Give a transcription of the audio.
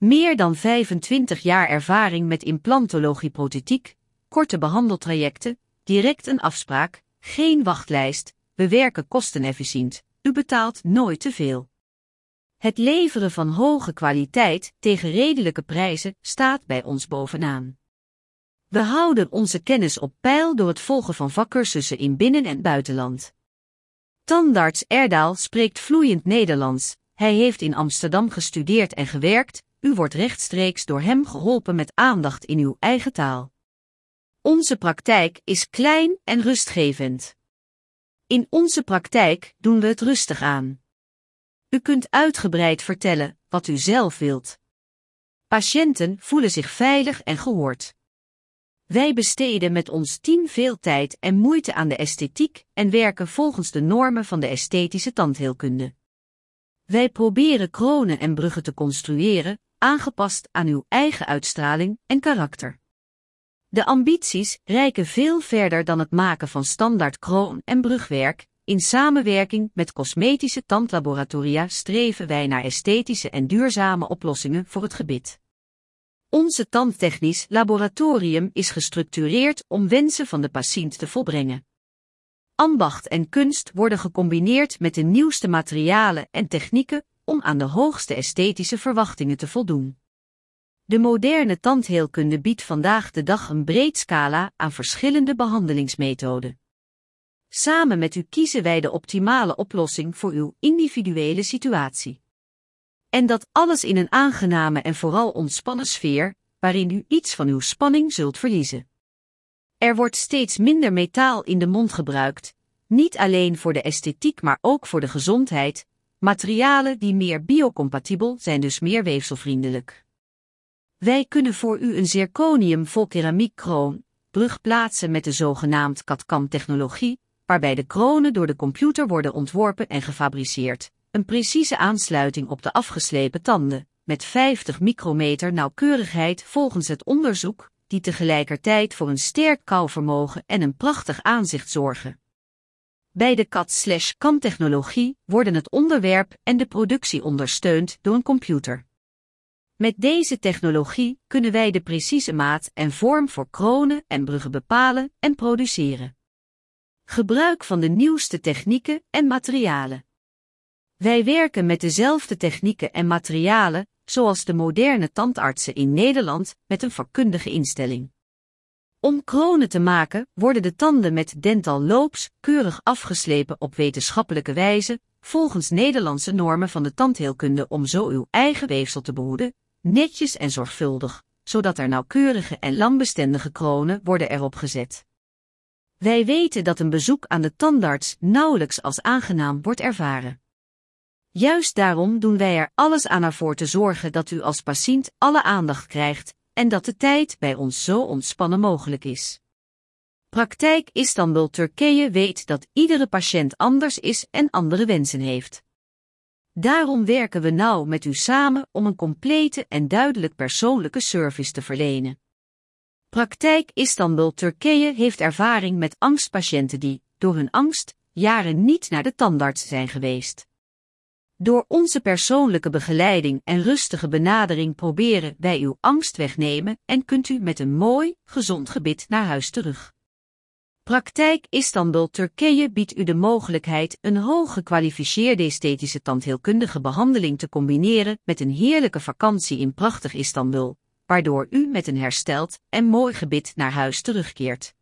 Meer dan 25 jaar ervaring met implantologie prothetiek, korte behandeltrajecten, direct een afspraak, geen wachtlijst, we werken kostenefficiënt, u betaalt nooit te veel. Het leveren van hoge kwaliteit tegen redelijke prijzen staat bij ons bovenaan. We houden onze kennis op peil door het volgen van vakcursussen in binnen- en buitenland. Tandarts Erdaal spreekt vloeiend Nederlands. Hij heeft in Amsterdam gestudeerd en gewerkt. U wordt rechtstreeks door hem geholpen met aandacht in uw eigen taal. Onze praktijk is klein en rustgevend. In onze praktijk doen we het rustig aan. U kunt uitgebreid vertellen wat u zelf wilt. Patiënten voelen zich veilig en gehoord. Wij besteden met ons team veel tijd en moeite aan de esthetiek en werken volgens de normen van de esthetische tandheelkunde. Wij proberen kronen en bruggen te construeren, aangepast aan uw eigen uitstraling en karakter. De ambities reiken veel verder dan het maken van standaard kroon- en brugwerk. In samenwerking met cosmetische tandlaboratoria streven wij naar esthetische en duurzame oplossingen voor het gebit. Onze tandtechnisch laboratorium is gestructureerd om wensen van de patiënt te volbrengen. Ambacht en kunst worden gecombineerd met de nieuwste materialen en technieken om aan de hoogste esthetische verwachtingen te voldoen. De moderne tandheelkunde biedt vandaag de dag een breed scala aan verschillende behandelingsmethoden. Samen met u kiezen wij de optimale oplossing voor uw individuele situatie. En dat alles in een aangename en vooral ontspannen sfeer, waarin u iets van uw spanning zult verliezen. Er wordt steeds minder metaal in de mond gebruikt, niet alleen voor de esthetiek maar ook voor de gezondheid. Materialen die meer biocompatibel zijn dus meer weefselvriendelijk. Wij kunnen voor u een zirconium vol keramiek kroon, brug plaatsen met de zogenaamd CAD-CAM technologie, waarbij de kronen door de computer worden ontworpen en gefabriceerd. Een precieze aansluiting op de afgeslepen tanden, met 50 micrometer nauwkeurigheid volgens het onderzoek, die tegelijkertijd voor een sterk kauwvermogen en een prachtig aanzicht zorgen. Bij de CAD-CAM-technologie worden het onderwerp en de productie ondersteund door een computer. Met deze technologie kunnen wij de precieze maat en vorm voor kronen en bruggen bepalen en produceren. Gebruik van de nieuwste technieken en materialen. Wij werken met dezelfde technieken en materialen, zoals de moderne tandartsen in Nederland, met een vakkundige instelling. Om kronen te maken, worden de tanden met dental loops keurig afgeslepen op wetenschappelijke wijze, volgens Nederlandse normen van de tandheelkunde om zo uw eigen weefsel te behoeden, netjes en zorgvuldig, zodat er nauwkeurige en langbestendige kronen worden erop gezet. Wij weten dat een bezoek aan de tandarts nauwelijks als aangenaam wordt ervaren. Juist daarom doen wij er alles aan ervoor te zorgen dat u als patiënt alle aandacht krijgt en dat de tijd bij ons zo ontspannen mogelijk is. Praktijk Istanbul Turkije weet dat iedere patiënt anders is en andere wensen heeft. Daarom werken we nauw met u samen om een complete en duidelijk persoonlijke service te verlenen. Praktijk Istanbul Turkije heeft ervaring met angstpatiënten die, door hun angst, jaren niet naar de tandarts zijn geweest. Door onze persoonlijke begeleiding en rustige benadering proberen wij uw angst wegnemen en kunt u met een mooi, gezond gebit naar huis terug. Praktijk Istanbul Turkije biedt u de mogelijkheid een hoog gekwalificeerde esthetische tandheelkundige behandeling te combineren met een heerlijke vakantie in prachtig Istanbul, waardoor u met een hersteld en mooi gebit naar huis terugkeert.